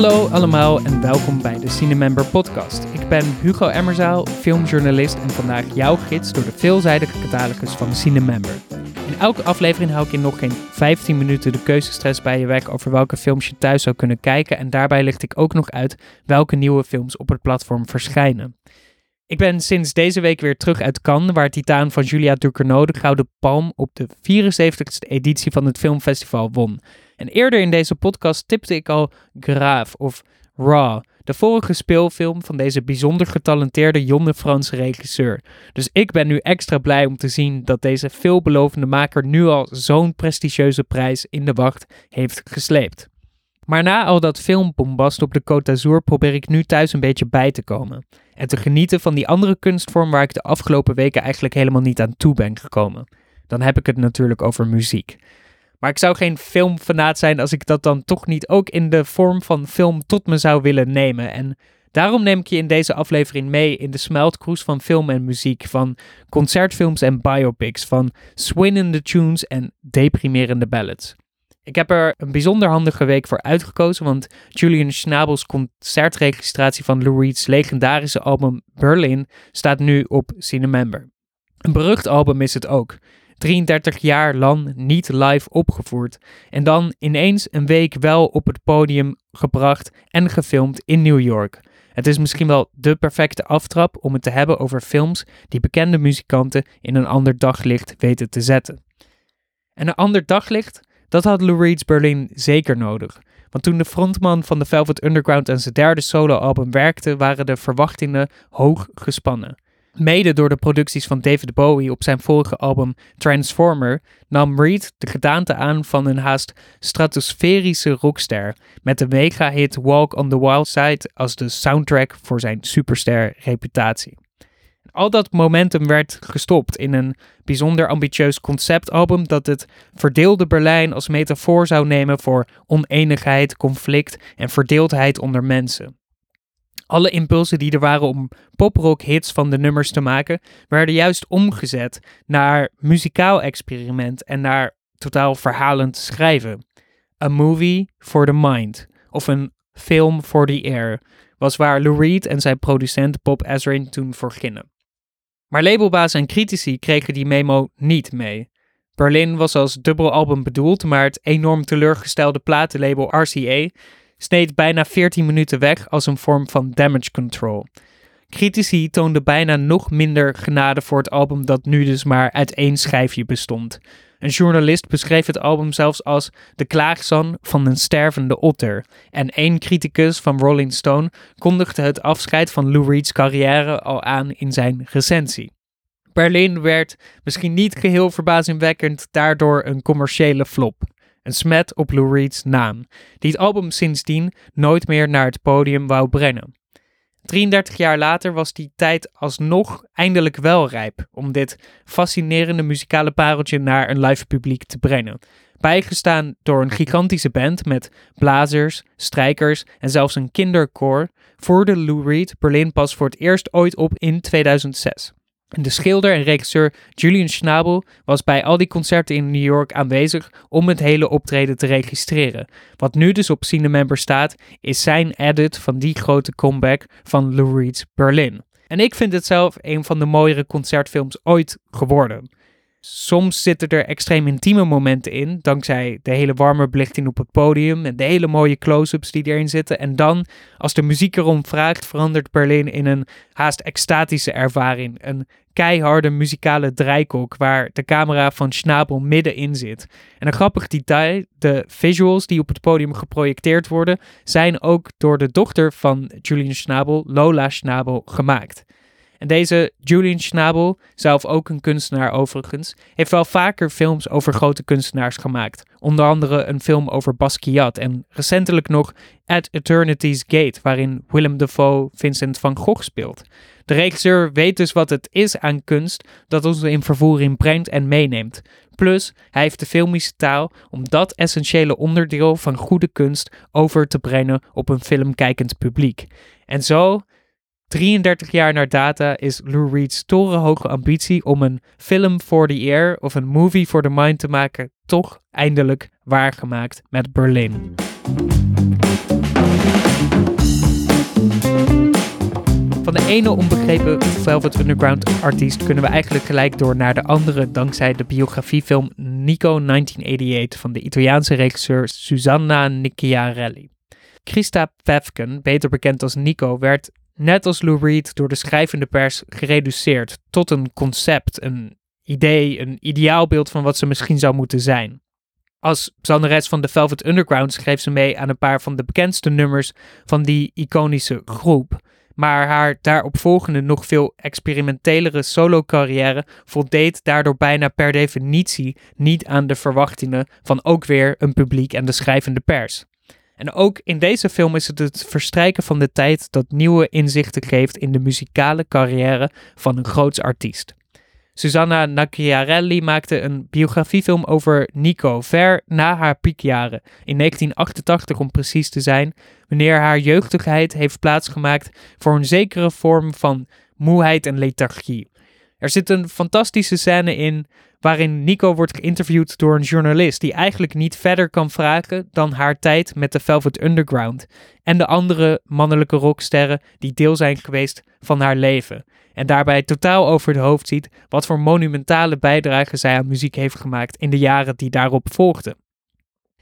Hallo allemaal en welkom bij de Cinemember podcast. Ik ben Hugo Emmerzaal, filmjournalist en vandaag jouw gids door de veelzijdige catalogus van Cinemember. In elke aflevering hou ik in nog geen 15 minuten de keuzestress bij je weg over welke films je thuis zou kunnen kijken en daarbij licht ik ook nog uit welke nieuwe films op het platform verschijnen. Ik ben sinds deze week weer terug uit Cannes, waar Titaan van Julia Ducournau de Gouden Palm op de 74ste editie van het filmfestival won. En eerder in deze podcast tipte ik al Graaf of Raw, de vorige speelfilm van deze bijzonder getalenteerde jonge Franse regisseur. Dus ik ben nu extra blij om te zien dat deze veelbelovende maker nu al zo'n prestigieuze prijs in de wacht heeft gesleept. Maar na al dat filmbombast op de Côte d'Azur probeer ik nu thuis een beetje bij te komen. En te genieten van die andere kunstvorm waar ik de afgelopen weken eigenlijk helemaal niet aan toe ben gekomen. Dan heb ik het natuurlijk over muziek. Maar ik zou geen filmfanaat zijn als ik dat dan toch niet ook in de vorm van film tot me zou willen nemen. En daarom neem ik je in deze aflevering mee in de smeltkroes van film en muziek, van concertfilms en biopics, van swinnende tunes en deprimerende ballads. Ik heb er een bijzonder handige week voor uitgekozen, want Julian Schnabels concertregistratie van Lou Reed's legendarische album Berlin staat nu op Cinemember. Een berucht album is het ook. 33 jaar lang niet live opgevoerd. En dan ineens een week wel op het podium gebracht en gefilmd in New York. Het is misschien wel de perfecte aftrap om het te hebben over films die bekende muzikanten in een ander daglicht weten te zetten. En een ander daglicht, dat had Lou Reed's Berlin zeker nodig. Want toen de frontman van de Velvet Underground aan zijn derde soloalbum werkte, waren de verwachtingen hoog gespannen. Mede door de producties van David Bowie op zijn vorige album Transformer nam Reed de gedaante aan van een haast stratosferische rockster, met de mega-hit Walk on the Wild Side als de soundtrack voor zijn superster reputatie. Al dat momentum werd gestopt in een bijzonder ambitieus conceptalbum dat het verdeelde Berlijn als metafoor zou nemen voor oneenigheid, conflict en verdeeldheid onder mensen. Alle impulsen die er waren om poprock hits van de nummers te maken, werden juist omgezet naar muzikaal experiment en naar totaal verhalend schrijven. A movie for the mind, of een film for the air, was waar Lou Reed en zijn producent Bob Ezrin toen voor gingen. Maar labelbaas en critici kregen die memo niet mee. Berlin was als dubbelalbum bedoeld, maar het enorm teleurgestelde platenlabel RCA sneed bijna 14 minuten weg als een vorm van damage control. Critici toonden bijna nog minder genade voor het album dat nu dus maar uit één schijfje bestond. Een journalist beschreef het album zelfs als de klaagzang van een stervende otter. En één criticus van Rolling Stone kondigde het afscheid van Lou Reed's carrière al aan in zijn recensie. Berlin werd, misschien niet geheel verbazingwekkend, daardoor een commerciële flop. Een smet op Lou Reed's naam, die het album sindsdien nooit meer naar het podium wou brengen. 33 jaar later was die tijd alsnog eindelijk wel rijp om dit fascinerende muzikale pareltje naar een live publiek te brengen. Bijgestaan door een gigantische band met blazers, strijkers en zelfs een kinderkoor, voerde Lou Reed Berlin pas voor het eerst ooit op in 2006. De schilder en regisseur Julian Schnabel was bij al die concerten in New York aanwezig om het hele optreden te registreren. Wat nu dus op Cinemember staat, is zijn edit van die grote comeback van Lou Reed's Berlin. En ik vind het zelf een van de mooiere concertfilms ooit geworden. Soms zitten er extreem intieme momenten in, dankzij de hele warme belichting op het podium en de hele mooie close-ups die erin zitten. En dan, als de muziek erom vraagt, verandert Berlin in een haast extatische ervaring. Een keiharde muzikale draaikok waar de camera van Schnabel middenin zit. En een grappig detail, de visuals die op het podium geprojecteerd worden, zijn ook door de dochter van Julian Schnabel, Lola Schnabel, gemaakt. En deze Julian Schnabel, zelf ook een kunstenaar overigens, heeft wel vaker films over grote kunstenaars gemaakt. Onder andere een film over Basquiat en recentelijk nog At Eternity's Gate, waarin Willem Dafoe Vincent van Gogh speelt. De regisseur weet dus wat het is aan kunst dat ons in vervoering brengt en meeneemt. Plus, hij heeft de filmische taal om dat essentiële onderdeel van goede kunst over te brengen op een filmkijkend publiek. En zo 33 jaar na data is Lou Reed's torenhoge ambitie om een film for the air of een movie for the mind te maken toch eindelijk waargemaakt met Berlin. Van de ene onbegrepen Velvet Underground artiest kunnen we eigenlijk gelijk door naar de andere dankzij de biografiefilm Nico 1988 van de Italiaanse regisseur Susanna Nicciarelli. Christa Pevken, beter bekend als Nico, werd net als Lou Reed door de schrijvende pers gereduceerd tot een concept, een idee, een ideaalbeeld van wat ze misschien zou moeten zijn. Als zangeres van de Velvet Underground schreef ze mee aan een paar van de bekendste nummers van die iconische groep. Maar haar daaropvolgende nog veel experimentelere solo-carrière voldeed daardoor bijna per definitie niet aan de verwachtingen van ook weer een publiek en de schrijvende pers. En ook in deze film is het het verstrijken van de tijd dat nieuwe inzichten geeft in de muzikale carrière van een groots artiest. Susanna Nacchiarelli maakte een biografiefilm over Nico ver na haar piekjaren, in 1988 om precies te zijn, wanneer haar jeugdigheid heeft plaatsgemaakt voor een zekere vorm van moeheid en lethargie. Er zit een fantastische scène in waarin Nico wordt geïnterviewd door een journalist die eigenlijk niet verder kan vragen dan haar tijd met de Velvet Underground en de andere mannelijke rocksterren die deel zijn geweest van haar leven. En daarbij totaal over het hoofd ziet wat voor monumentale bijdrage zij aan muziek heeft gemaakt in de jaren die daarop volgden.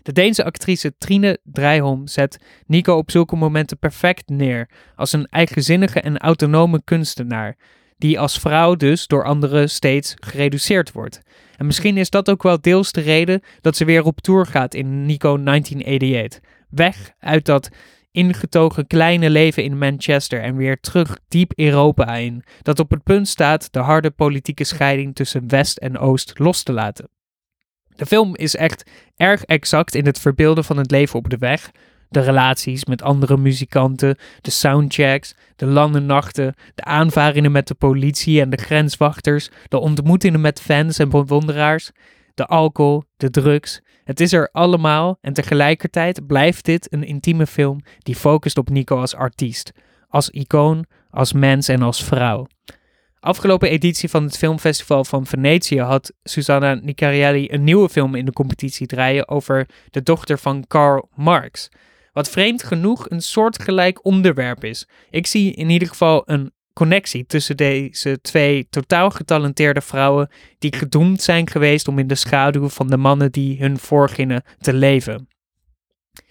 De Deense actrice Trine Drijholm zet Nico op zulke momenten perfect neer als een eigenzinnige en autonome kunstenaar, die als vrouw dus door anderen steeds gereduceerd wordt. En misschien is dat ook wel deels de reden dat ze weer op tour gaat in Nico 1988. Weg uit dat ingetogen kleine leven in Manchester en weer terug diep Europa in, dat op het punt staat de harde politieke scheiding tussen West en Oost los te laten. De film is echt erg exact in het verbeelden van het leven op de weg, de relaties met andere muzikanten, de soundchecks, de lange nachten, de aanvaringen met de politie en de grenswachters, de ontmoetingen met fans en bewonderaars, de alcohol, de drugs. Het is er allemaal en tegelijkertijd blijft dit een intieme film die focust op Nico als artiest, als icoon, als mens en als vrouw. Afgelopen editie van het filmfestival van Venetië had Susanna Nicarielli een nieuwe film in de competitie draaien over de dochter van Karl Marx. Wat vreemd genoeg een soortgelijk onderwerp is. Ik zie in ieder geval een connectie tussen deze twee totaal getalenteerde vrouwen die gedoemd zijn geweest om in de schaduw van de mannen die hun voorgingen te leven.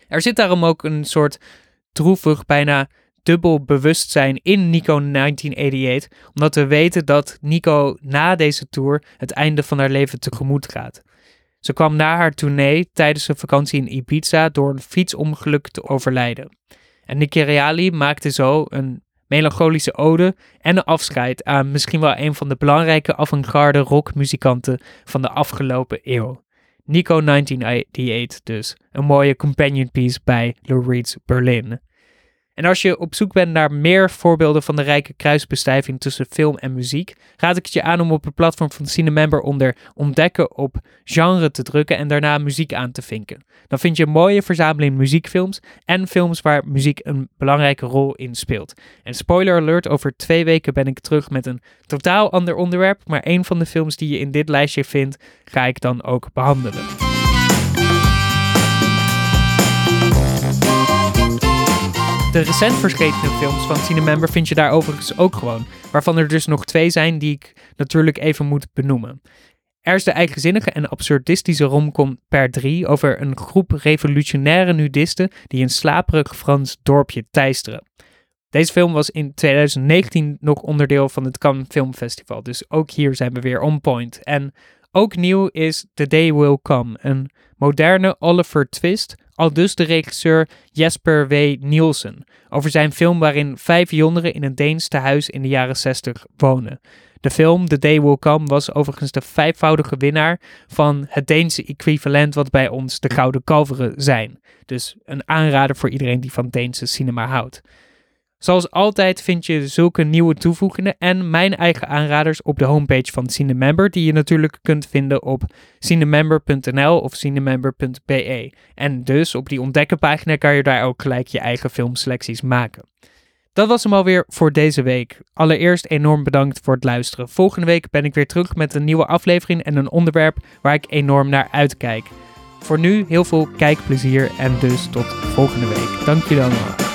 Er zit daarom ook een soort droevig, bijna dubbel bewustzijn in Nico 1988, omdat we weten dat Nico na deze tour het einde van haar leven tegemoet gaat. Ze kwam na haar tournee tijdens een vakantie in Ibiza door een fietsongeluk te overlijden. En Nicky maakte zo een melancholische ode en een afscheid aan misschien wel een van de belangrijke avant-garde rockmuzikanten van de afgelopen eeuw. Nico 1988 dus, een mooie companion piece bij Lou Reed's Berlin. En als je op zoek bent naar meer voorbeelden van de rijke kruisbestuiving tussen film en muziek, raad ik het je aan om op het platform van Cinemember onder ontdekken op genre te drukken en daarna muziek aan te vinken. Dan vind je een mooie verzameling muziekfilms en films waar muziek een belangrijke rol in speelt. En spoiler alert, over twee weken ben ik terug met een totaal ander onderwerp, maar een van de films die je in dit lijstje vindt, ga ik dan ook behandelen. De recent verschenen films van Cinemember vind je daar overigens ook gewoon. Waarvan er dus nog twee zijn die ik natuurlijk even moet benoemen. Er is de eigenzinnige en absurdistische romcom Per 3 over een groep revolutionaire nudisten die een slaperig Frans dorpje teisteren. Deze film was in 2019 nog onderdeel van het Cannes Film Festival, dus ook hier zijn we weer on point. En ook nieuw is The Day Will Come, een moderne Oliver Twist al dus de regisseur Jesper W. Nielsen over zijn film waarin vijf jongeren in een Deens tehuis in de jaren 60 wonen. De film The Day Will Come was overigens de vijfvoudige winnaar van het Deense equivalent wat bij ons de Gouden Kalveren zijn. Dus een aanrader voor iedereen die van Deense cinema houdt. Zoals altijd vind je zulke nieuwe toevoegingen en mijn eigen aanraders op de homepage van Cinemember, die je natuurlijk kunt vinden op cinemember.nl of cinemember.be. En dus op die ontdekkenpagina kan je daar ook gelijk je eigen filmselecties maken. Dat was hem alweer voor deze week. Allereerst enorm bedankt voor het luisteren. Volgende week ben ik weer terug met een nieuwe aflevering en een onderwerp waar ik enorm naar uitkijk. Voor nu heel veel kijkplezier en dus tot volgende week. Dank jullie allemaal.